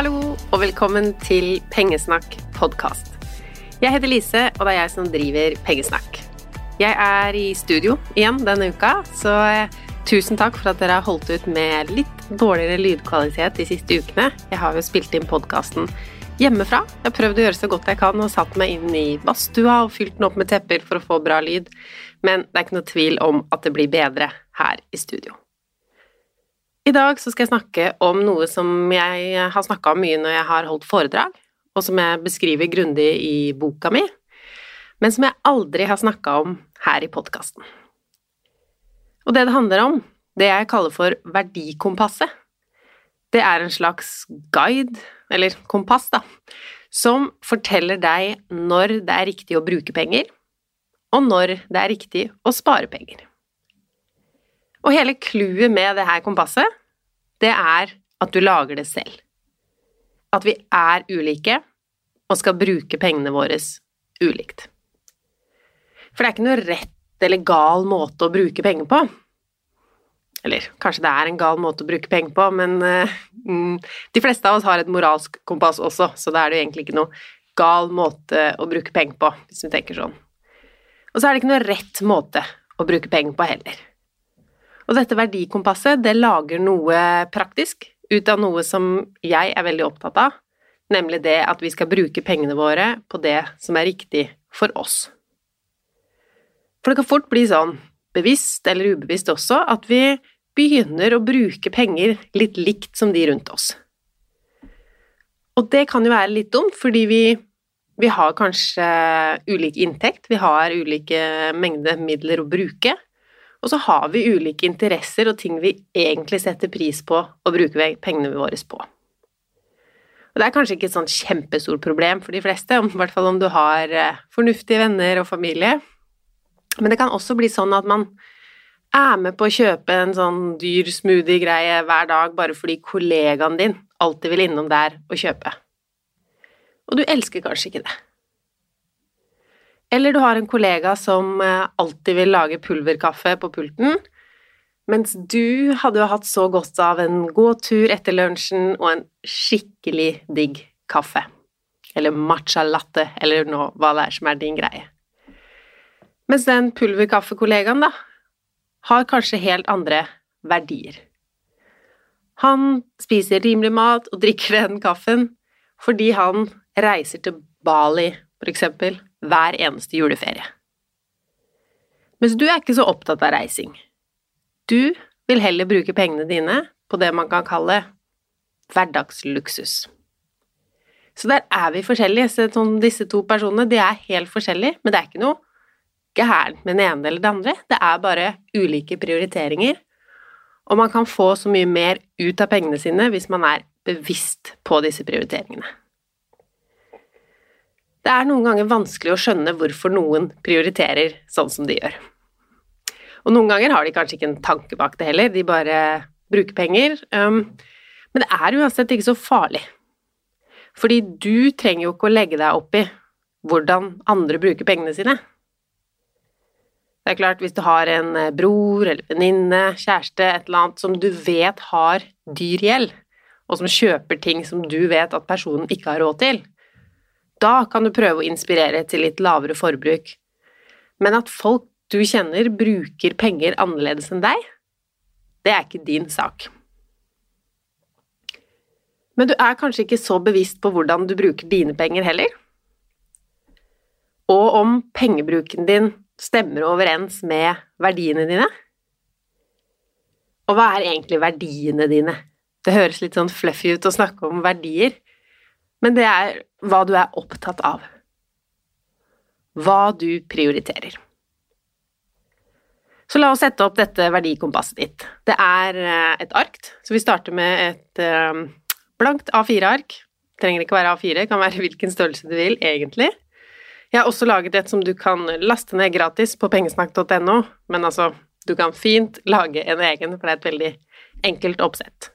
Hallo, og velkommen til Pengesnakk podkast. Jeg heter Lise, og det er jeg som driver Pengesnakk. Jeg er i studio igjen denne uka, så eh, tusen takk for at dere har holdt ut med litt dårligere lydkvalitet de siste ukene. Jeg har jo spilt inn podkasten hjemmefra. Jeg har prøvd å gjøre så godt jeg kan og satt meg inn i badstua og fylt den opp med tepper for å få bra lyd, men det er ikke noe tvil om at det blir bedre her i studio. I dag så skal jeg snakke om noe som jeg har snakka om mye når jeg har holdt foredrag, og som jeg beskriver grundig i boka mi, men som jeg aldri har snakka om her i podkasten. Og det det handler om, det jeg kaller for verdikompasset, det er en slags guide, eller kompass, da, som forteller deg når det er riktig å bruke penger, og når det er riktig å spare penger. Og hele clouet med det her kompasset, det er at du lager det selv. At vi er ulike og skal bruke pengene våre ulikt. For det er ikke noe rett eller gal måte å bruke penger på. Eller kanskje det er en gal måte å bruke penger på, men mm, de fleste av oss har et moralsk kompass også, så da er det jo egentlig ikke noe gal måte å bruke penger på, hvis vi tenker sånn. Og så er det ikke noe rett måte å bruke penger på heller. Og dette verdikompasset, det lager noe praktisk ut av noe som jeg er veldig opptatt av, nemlig det at vi skal bruke pengene våre på det som er riktig for oss. For det kan fort bli sånn, bevisst eller ubevisst også, at vi begynner å bruke penger litt likt som de rundt oss. Og det kan jo være litt dumt, fordi vi, vi har kanskje ulik inntekt, vi har ulike mengder midler å bruke, og så har vi ulike interesser og ting vi egentlig setter pris på å bruke pengene våre på. Og det er kanskje ikke et sånn kjempestort problem for de fleste, i hvert fall om du har eh, fornuftige venner og familie, men det kan også bli sånn at man er med på å kjøpe en sånn dyr smoothie-greie hver dag bare fordi kollegaen din alltid vil innom der og kjøpe. Og du elsker kanskje ikke det. Eller du har en kollega som eh, alltid vil lage pulverkaffe på pulten, mens du hadde jo hatt så godt av en god tur etter lunsjen og en skikkelig digg kaffe. Eller matcha latte, eller nå, hva det er som er din greie. Mens den pulverkaffekollegaen, da, har kanskje helt andre verdier. Han spiser rimelig mat og drikker den kaffen fordi han reiser til Bali, for eksempel, hver eneste juleferie. Mens du er ikke så opptatt av reising. Du vil heller bruke pengene dine på det man kan kalle hverdagsluksus. Så der er vi forskjellige. Så sånn, disse to personene de er helt forskjellige, men det er ikke noe gærent med den ene eller det andre. Det er bare ulike prioriteringer. Og man kan få så mye mer ut av pengene sine hvis man er bevisst på disse prioriteringene. Det er noen ganger vanskelig å skjønne hvorfor noen prioriterer sånn som de gjør. Og noen ganger har de kanskje ikke en tanke bak det heller, de bare bruker penger. Um, men det er uansett ikke så farlig. Fordi du trenger jo ikke å legge deg opp i hvordan andre bruker pengene sine. Det er klart, hvis du har en eh, bror eller venninne, kjæreste, et eller annet som du vet har dyr gjeld, og som kjøper ting som du vet at personen ikke har råd til, da kan du prøve å inspirere til litt lavere forbruk. Men at folk du kjenner bruker penger annerledes enn deg, det er ikke din sak. Men du er kanskje ikke så bevisst på hvordan du bruker dine penger heller? Og om pengebruken din stemmer overens med verdiene dine? Og hva er egentlig verdiene dine? Det høres litt sånn fluffy ut å snakke om verdier, men det er hva du er opptatt av. Hva du prioriterer. Så la oss sette opp dette verdikompasset ditt. Det er eh, et ark, så vi starter med et eh, Blankt A4-ark. Trenger ikke være A4, kan være hvilken størrelse du vil, egentlig. Jeg har også laget et som du kan laste ned gratis på pengesnakk.no, men altså, du kan fint lage en egen, for det er et veldig enkelt oppsett.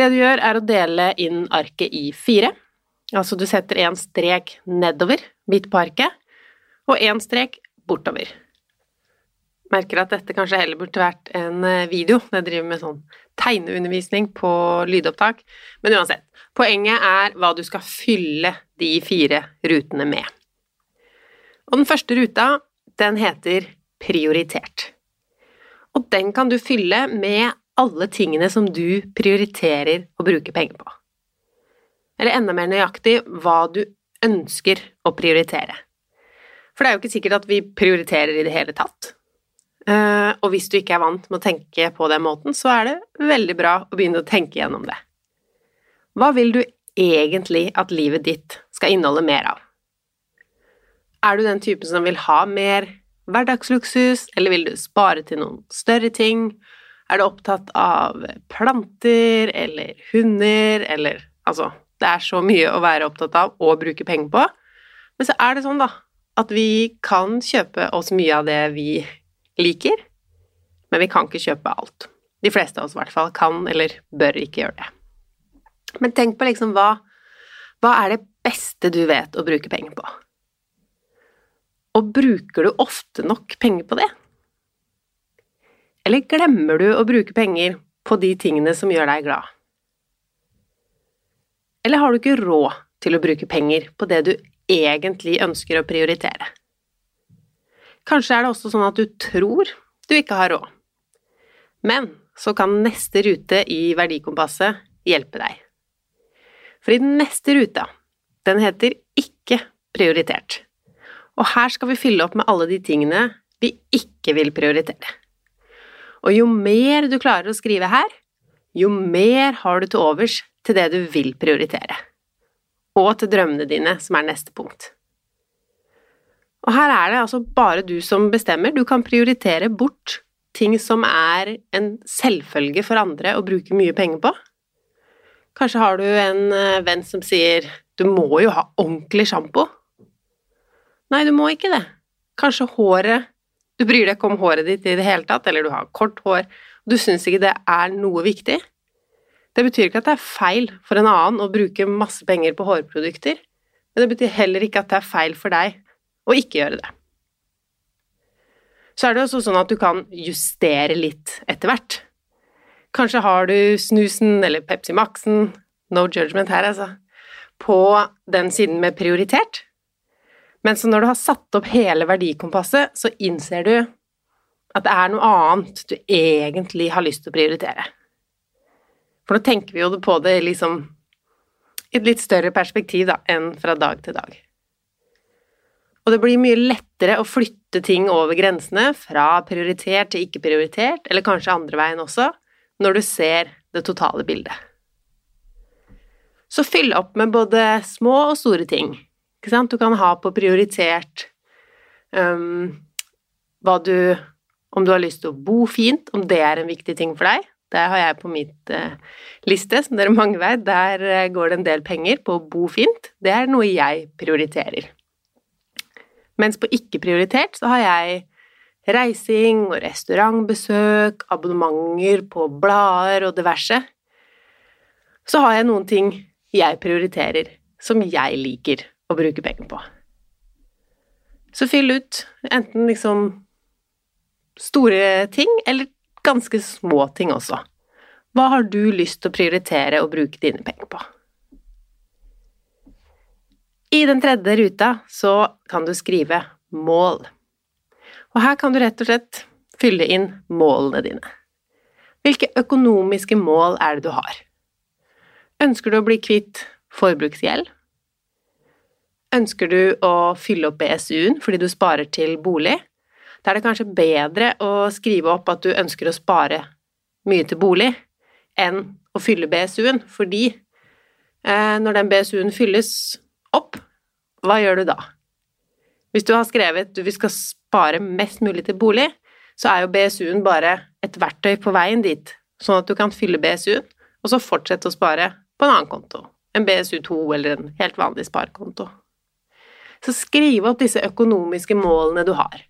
Det du gjør, er å dele inn arket i fire. Altså, du setter en strek nedover midt på arket, og en strek bortover merker at dette kanskje heller burde vært en video video. Jeg driver med sånn tegneundervisning på lydopptak. Men uansett, poenget er hva du skal fylle de fire rutene med. Og den første ruta, den heter prioritert. Og den kan du fylle med alle tingene som du prioriterer å bruke penger på. Eller enda mer nøyaktig hva du ønsker å prioritere. For det er jo ikke sikkert at vi prioriterer i det hele tatt. Eh, og hvis du ikke er vant med å tenke på den måten, så er det veldig bra å begynne å tenke gjennom det. Hva vil du egentlig at livet ditt skal inneholde mer av? Er du den typen som vil ha mer hverdagsluksus, eller vil du spare til noen større ting? Er du opptatt av planter eller hunder eller Altså, det er så mye å være opptatt av og bruke penger på. Men så er det sånn, da, at vi kan kjøpe oss mye av det vi liker, men vi kan ikke kjøpe alt. De fleste av oss i hvert fall kan eller bør ikke gjøre det. Men tenk på liksom hva, hva er det beste du vet å bruke penger på? Og bruker du ofte nok penger på det? Eller glemmer du å bruke penger på de tingene som gjør deg glad? Eller har du ikke råd til å bruke penger på det du egentlig ønsker å prioritere? Kanskje er det også sånn at du tror du ikke har råd. Men så kan neste rute i verdikompasset hjelpe deg. For i den neste ruta, den heter Ikke prioritert. Og her skal vi fylle opp med alle de tingene vi ikke vil prioritere. Og jo mer du klarer å skrive her, jo mer har du til overs til det du vil prioritere. Og til drømmene dine, som er neste punkt. Og her er det altså bare du som bestemmer. Du kan prioritere bort ting som er en selvfølge for andre å bruke mye penger på. Kanskje har du en eh, venn som sier 'du må jo ha ordentlig sjampo'. Nei, du må ikke det. Kanskje håret Du bryr deg ikke om håret ditt i det hele tatt, eller du har kort hår, og du syns ikke det er noe viktig. Det betyr ikke at det er feil for en annen å bruke masse penger på hårprodukter, men det betyr heller ikke at det er feil for deg å ikke gjøre det. Så er det også sånn at du kan justere litt etter hvert. Kanskje har du snusen eller Pepsi Max-en, no judgment her, altså, på den siden med prioritert. Men så når du har satt opp hele verdikompasset, så innser du at det er noe annet du egentlig har lyst til å prioritere. For nå tenker vi jo på det liksom i et litt større perspektiv da, enn fra dag til dag. Og det blir mye lettere å flytte ting over grensene, fra prioritert til ikke prioritert, eller kanskje andre veien også, når du ser det totale bildet. Så fyll opp med både små og store ting. Ikke sant? Du kan ha på prioritert um, hva du Om du har lyst til å bo fint, om det er en viktig ting for deg. Det har jeg på mitt uh, liste, som dere mange vet. Der uh, går det en del penger på å bo fint. Det er noe jeg prioriterer. Mens på ikke prioritert så har jeg reising og restaurantbesøk, abonnementer på blader og diverse. Så har jeg noen ting jeg prioriterer, som jeg liker å bruke penger på. Så fyll ut enten liksom store ting, eller ganske små ting også. Hva har du lyst til å prioritere å bruke dine penger på? I den tredje ruta så kan du skrive mål. Og her kan du rett og slett fylle inn målene dine. Hvilke økonomiske mål er det du har? Ønsker du å bli kvitt forbruksgjeld? Ønsker du å fylle opp BSU-en fordi du sparer til bolig? Da er det kanskje bedre å skrive opp at du ønsker å spare mye til bolig, enn å fylle BSU-en, fordi eh, når den BSU-en fylles opp, hva gjør du da? Hvis du har skrevet du vi skal spare mest mulig til bolig, så er jo BSU-en bare et verktøy på veien dit, sånn at du kan fylle BSU-en, og så fortsette å spare på en annen konto, en BSU2 eller en helt vanlig sparekonto. Så skriv opp disse økonomiske målene du har.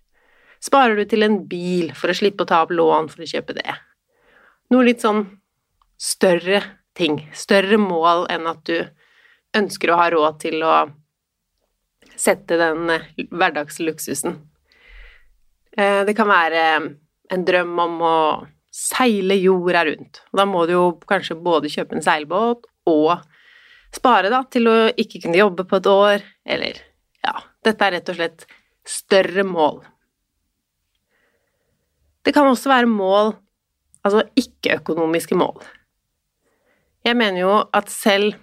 Sparer du til en bil for å slippe å ta opp lån for å kjøpe det? Noe litt sånn større ting, større mål enn at du ønsker å ha råd til å sette den eh, hverdagsluksusen. Eh, det kan være en drøm om å seile jorda rundt. Da må du jo kanskje både kjøpe en seilbåt og spare da, til å ikke kunne jobbe på et år, eller Dette er rett og slett større mål. Det kan også være mål, altså ikke-økonomiske mål. Jeg mener jo at selv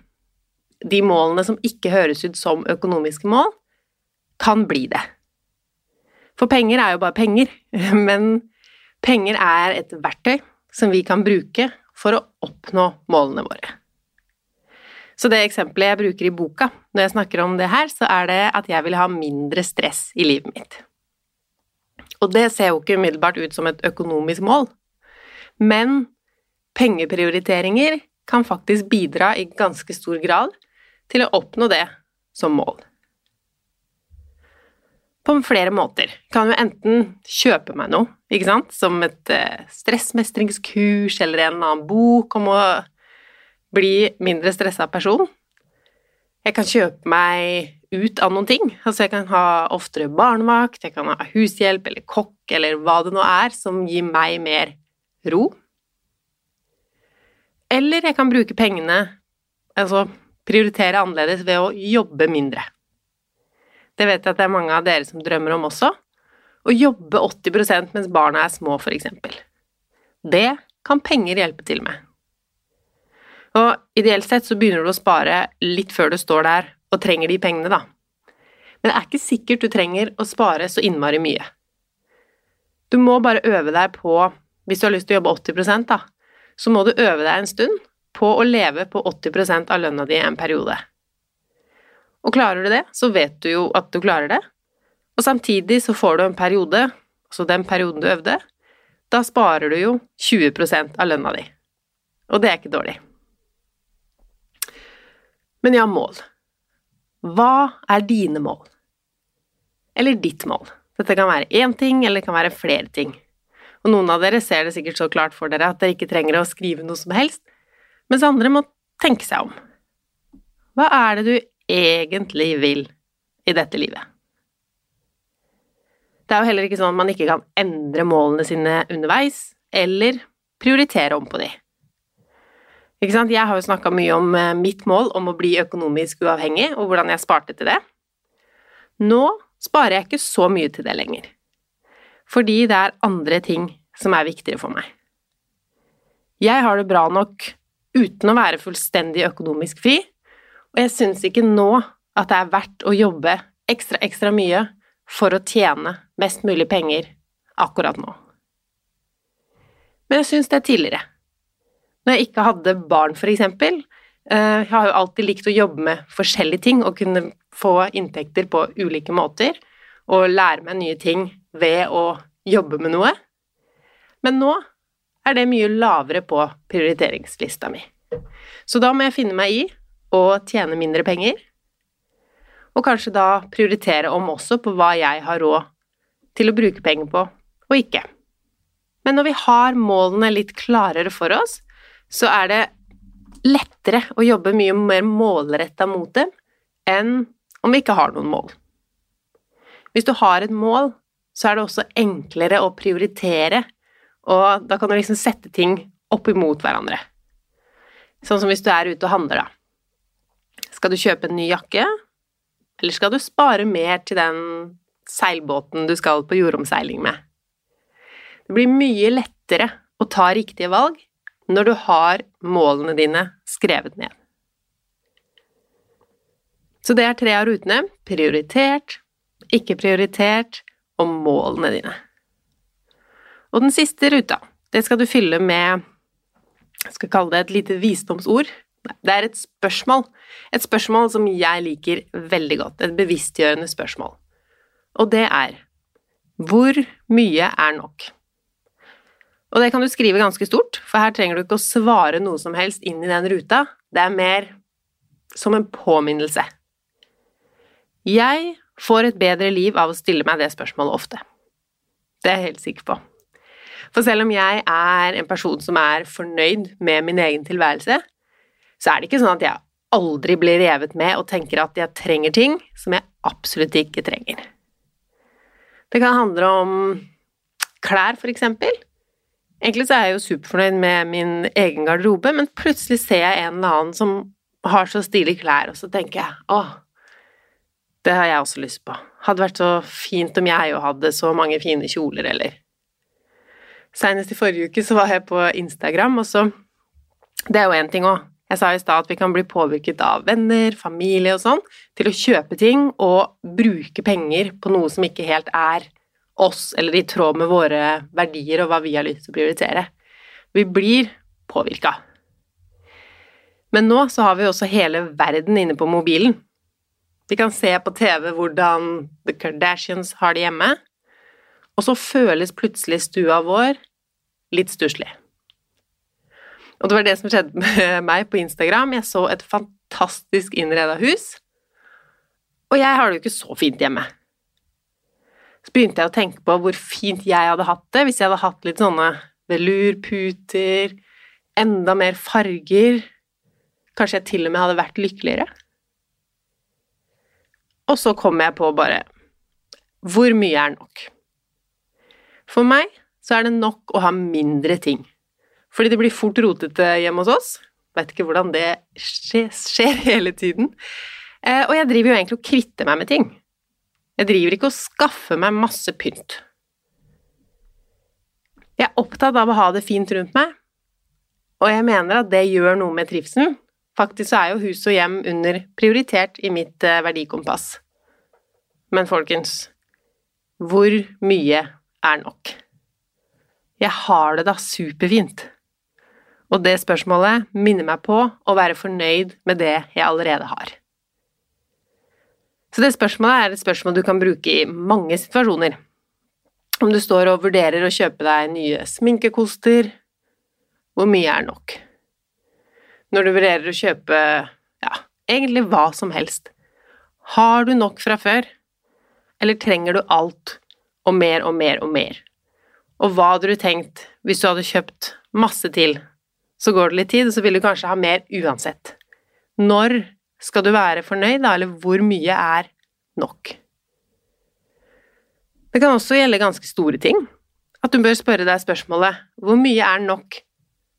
de målene som ikke høres ut som økonomiske mål, kan bli det. For penger er jo bare penger, men penger er et verktøy som vi kan bruke for å oppnå målene våre. Så det eksempelet jeg bruker i boka når jeg snakker om det her, så er det at jeg vil ha mindre stress i livet mitt. Og det ser jo ikke umiddelbart ut som et økonomisk mål, men pengeprioriteringer kan faktisk bidra i ganske stor grad til å oppnå det som mål på flere måter. Kan jo enten kjøpe meg noe, ikke sant, som et eh, stressmestringskurs eller en annen bok om å bli mindre stressa person. Jeg kan kjøpe meg ut av noen ting. Altså jeg kan ha oftere barnevakt, jeg kan ha hushjelp eller kokk eller hva det nå er som gir meg mer ro. Eller jeg kan bruke pengene, altså prioritere annerledes ved å jobbe mindre. Det vet jeg at det er mange av dere som drømmer om også. Å jobbe 80% mens barna er små, eksempel. Det kan penger hjelpe til med. Og ideelt sett så begynner du å spare litt før du står der og trenger de pengene, da. Men det er ikke sikkert du trenger å spare så innmari mye. Du må bare øve deg på, hvis du har lyst til å jobbe 80 da, så må du øve deg en stund på å leve på 80 av lønna di en periode. Og klarer du det, så vet du jo at du klarer det, og samtidig så får du en periode, altså den perioden du øvde, da sparer du jo 20 av lønna di. Og det er ikke dårlig. Men ja, mål. Hva er dine mål? Eller ditt mål? Dette kan være én ting, eller det kan være flere ting. Og noen av dere ser det sikkert så klart for dere at dere ikke trenger å skrive noe som helst, mens andre må tenke seg om. Hva er det du egentlig vil i dette livet. Det er jo heller ikke sånn at man ikke kan endre målene sine underveis, eller prioritere om på de. Ikke sant? Jeg har jo snakka mye om eh, mitt mål om å bli økonomisk uavhengig, og hvordan jeg sparte til det. Nå sparer jeg ikke så mye til det lenger, fordi det er andre ting som er viktigere for meg. Jeg har det bra nok uten å være fullstendig økonomisk fri, og jeg syns ikke nå at det er verdt å jobbe ekstra, ekstra mye for å tjene mest mulig penger akkurat nå. Men jeg syns det er tidligere. Når jeg ikke hadde barn, eksempel. eh, Jeg har jo alltid likt å jobbe med forskjellige ting og kunne få inntekter på ulike måter og lære meg nye ting ved å jobbe med noe. Men nå er det mye lavere på prioriteringslista mi. Så da må jeg finne meg i å tjene mindre penger, og kanskje da prioritere om også på hva jeg har råd til å bruke penger på, og ikke. Men når vi har målene litt klarere for oss, så er det lettere å jobbe mye mer målretta mot dem enn om vi ikke har noen mål. Hvis du har et mål, så er det også enklere å prioritere, og da kan du liksom sette ting opp imot hverandre. Sånn som hvis du er ute og handler, da. Skal du kjøpe en ny jakke, eller skal du spare mer til den seilbåten du skal på jordomseiling med? Det blir mye lettere å ta riktige valg når du har målene dine skrevet ned. Så det er tre av rutene prioritert, ikke prioritert og målene dine. Og den siste ruta, det skal du fylle med Jeg skal kalle det et lite visdomsord. Det er et spørsmål. Et spørsmål som jeg liker veldig godt. Et bevisstgjørende spørsmål. Og det er Hvor mye er nok? Og det kan du skrive ganske stort, for her trenger du ikke å svare noe som helst inn i den ruta. Det er mer som en påminnelse. Jeg får et bedre liv av å stille meg det spørsmålet ofte. Det er jeg helt sikker på. For selv om jeg er en person som er fornøyd med min egen tilværelse, så er det ikke sånn at jeg aldri blir revet med og tenker at jeg trenger ting som jeg absolutt ikke trenger. Det kan handle om klær, for eksempel. Egentlig så er jeg jo superfornøyd med min egen garderobe, men plutselig ser jeg en eller annen som har så stilige klær, og så tenker jeg åh, det har jeg også lyst på. Hadde vært så fint om jeg jo hadde så mange fine kjoler, eller Senest i forrige uke så var jeg på Instagram, og så Det er jo én ting òg. Jeg sa i stad at vi kan bli påvirket av venner, familie og sånn, til å kjøpe ting og bruke penger på noe som ikke helt er oss, eller i tråd med våre verdier og hva vi har lyst til å prioritere. Vi blir påvirka. Men nå så har vi også hele verden inne på mobilen. Vi kan se på TV hvordan The Kardashians har det hjemme, og så føles plutselig stua vår litt stusslig. Og det var det som skjedde med meg på Instagram. Jeg så et fantastisk innreda hus, og jeg har det jo ikke så fint hjemme. Så begynte jeg å tenke på hvor fint jeg hadde hatt det hvis jeg hadde hatt litt sånne velurputer, enda mer farger Kanskje jeg til og med hadde vært lykkeligere? Og så kom jeg på bare Hvor mye er nok? For meg så er det nok å ha mindre ting. Fordi det blir fort rotete hjemme hos oss. Vet ikke hvordan det skjer, skjer hele tiden. Eh, og jeg driver jo egentlig og kvitter meg med ting. Jeg driver ikke og skaffer meg masse pynt. Jeg er opptatt av å ha det fint rundt meg, og jeg mener at det gjør noe med trivselen. Faktisk så er jo hus og hjem under prioritert i mitt eh, verdikompass. Men folkens, hvor mye er nok? Jeg har det da superfint. Og det spørsmålet minner meg på å være fornøyd med det jeg allerede har. Så det spørsmålet er et spørsmål du kan bruke i mange situasjoner. Om du står og vurderer å kjøpe deg nye sminkekoster, hvor mye er nok? Når du vurderer å kjøpe ja, egentlig hva som helst. Har du nok fra før, eller trenger du alt og mer og mer og mer? Og hva hadde du tenkt hvis du hadde kjøpt masse til? Så går det litt tid, og så vil du kanskje ha mer uansett. Når skal du være fornøyd, da, eller hvor mye er nok? Det kan også gjelde ganske store ting. At du bør spørre deg spørsmålet hvor mye er nok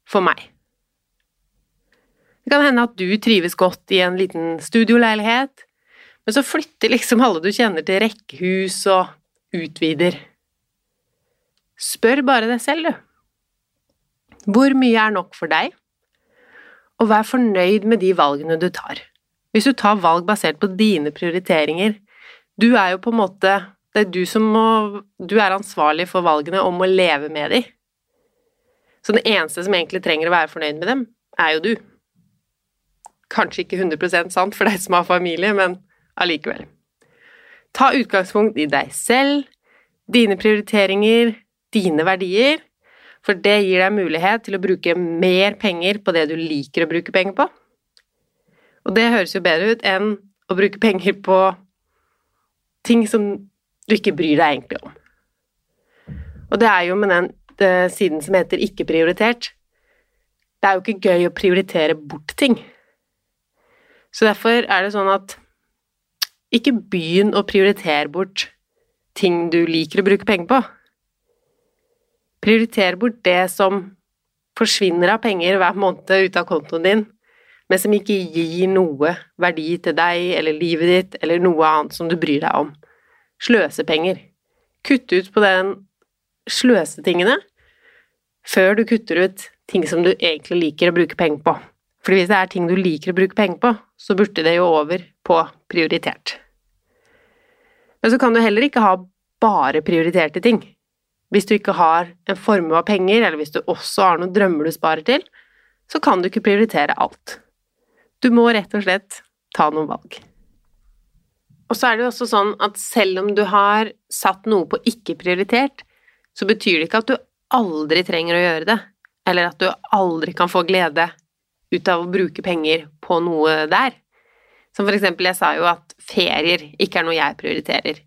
for meg? Det kan hende at du trives godt i en liten studioleilighet, men så flytter liksom alle du kjenner til rekkehus og utvider. Spør bare deg selv, du. Hvor mye er nok for deg? Og vær fornøyd med de valgene du tar. Hvis du tar valg basert på dine prioriteringer Du er jo på en måte Det er du som må Du er ansvarlig for valgene om å leve med dem. Så den eneste som egentlig trenger å være fornøyd med dem, er jo du. Kanskje ikke 100% sant for deg som har familie, men allikevel. Ta utgangspunkt i deg selv, dine prioriteringer, dine verdier, for det gir deg mulighet til å bruke mer penger på det du liker å bruke penger på. Og det høres jo bedre ut enn å bruke penger på ting som du ikke bryr deg egentlig om. Og det er jo med den siden som heter ikke prioritert. Det er jo ikke gøy å prioritere bort ting. Så derfor er det sånn at ikke begynn å prioritere bort ting du liker å bruke penger på. Prioriter bort det som forsvinner av penger hver måned ut av kontoen din, men som ikke gir noe verdi til deg eller livet ditt eller noe annet som du bryr deg om. Sløsepenger. Kutt ut på den sløsetingene før du kutter ut ting som du egentlig liker å bruke penger på. For hvis det er ting du liker å bruke penger på, så burde det jo over på prioritert. Men så kan du heller ikke ha bare prioriterte ting. Hvis du ikke har en formue av penger, eller hvis du også har noen drømmer du sparer til, så kan du ikke prioritere alt. Du må rett og slett ta noen valg. Og så er det jo også sånn at selv om du har satt noe på ikke prioritert, så betyr det ikke at du aldri trenger å gjøre det, eller at du aldri kan få glede ut av å bruke penger på noe der. Som for eksempel, jeg sa jo at ferier ikke er noe jeg prioriterer.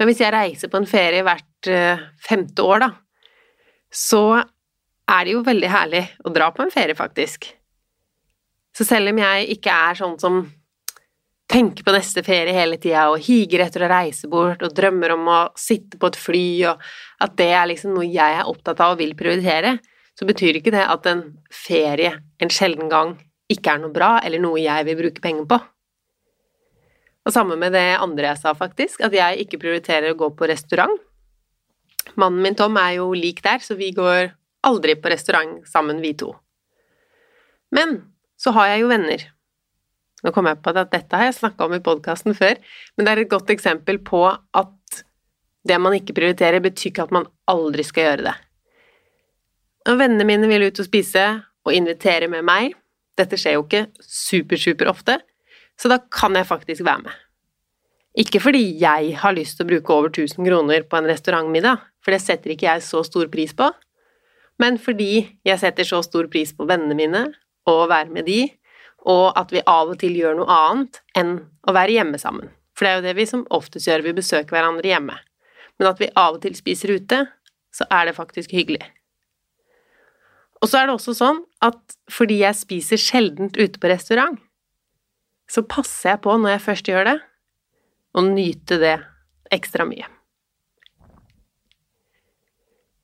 Men hvis jeg reiser på en ferie hvert uh, femte år, da, så er det jo veldig herlig å dra på en ferie, faktisk. Så selv om jeg ikke er sånn som tenker på neste ferie hele tida og higer etter å reise bort og drømmer om å sitte på et fly, og at det er liksom noe jeg er opptatt av og vil prioritere, så betyr ikke det at en ferie en sjelden gang ikke er noe bra, eller noe jeg vil bruke penger på. Og samme med det andre jeg sa, faktisk, at jeg ikke prioriterer å gå på restaurant. Mannen min Tom er jo lik der, så vi går aldri på restaurant sammen, vi to. Men så har jeg jo venner. Nå kom jeg på at dette har jeg snakka om i podkasten før, men det er et godt eksempel på at det man ikke prioriterer, betyr ikke at man aldri skal gjøre det. Og vennene mine vil ut og spise og invitere med meg. Dette skjer jo ikke super, super ofte, så da kan jeg faktisk være med. Ikke fordi jeg har lyst til å bruke over 1000 kroner på en restaurantmiddag, for det setter ikke jeg så stor pris på, men fordi jeg setter så stor pris på vennene mine å være med de, og at vi av og til gjør noe annet enn å være hjemme sammen. For det er jo det vi som oftest gjør, vi besøker hverandre hjemme. Men at vi av og til spiser ute, så er det faktisk hyggelig. Og så er det også sånn at fordi jeg spiser sjeldent ute på restaurant, så passer jeg på når jeg først gjør det, å nyte det ekstra mye.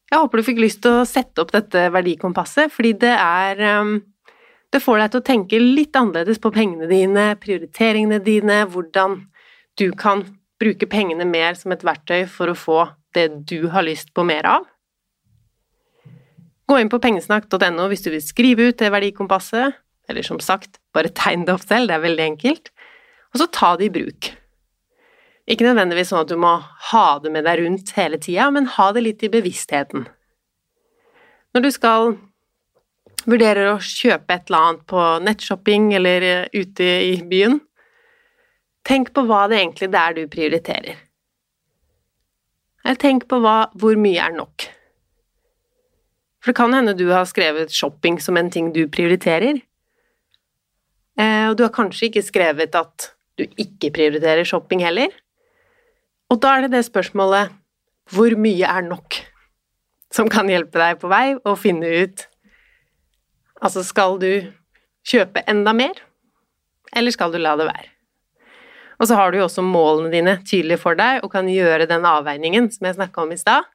Jeg håper du fikk lyst til å sette opp dette verdikompasset, fordi det er um, Det får deg til å tenke litt annerledes på pengene dine, prioriteringene dine, hvordan du kan bruke pengene mer som et verktøy for å få det du har lyst på mer av. Gå inn på pengesnakk.no hvis du vil skrive ut det verdikompasset, eller som sagt, bare tegn det opp selv, det er veldig enkelt, og så ta det i bruk. Ikke nødvendigvis sånn at du må ha det med deg rundt hele tida, men ha det litt i bevisstheten. Når du skal vurdere å kjøpe et eller annet på nettshopping eller eh, ute i byen, tenk på hva det egentlig er du prioriterer. Eller Tenk på hva, hvor mye er nok. For det kan hende du har skrevet shopping som en ting du prioriterer. Eh, og du har kanskje ikke skrevet at du ikke prioriterer shopping heller. Og da er det det spørsmålet hvor mye er nok? Som kan hjelpe deg på vei å finne ut Altså, skal du kjøpe enda mer, eller skal du la det være? Og så har du jo også målene dine tydelig for deg og kan gjøre den avveiningen som jeg snakka om i stad.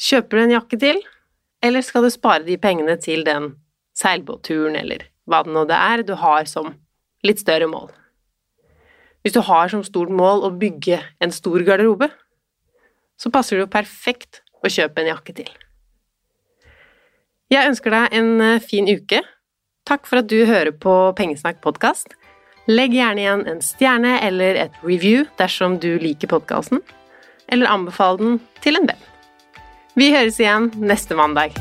Kjøper du en jakke til, eller skal du spare de pengene til den seilbåtturen, eller hva det nå det er du har som litt større mål? Hvis du har som stort mål å bygge en stor garderobe, så passer det jo perfekt å kjøpe en jakke til. Jeg ønsker deg en eh, fin uke. Takk for at du hører på Pengesnakk podkast. Legg gjerne igjen en stjerne eller et review dersom du liker podkasten, eller anbefal den til en venn. Vi høres igjen neste mandag.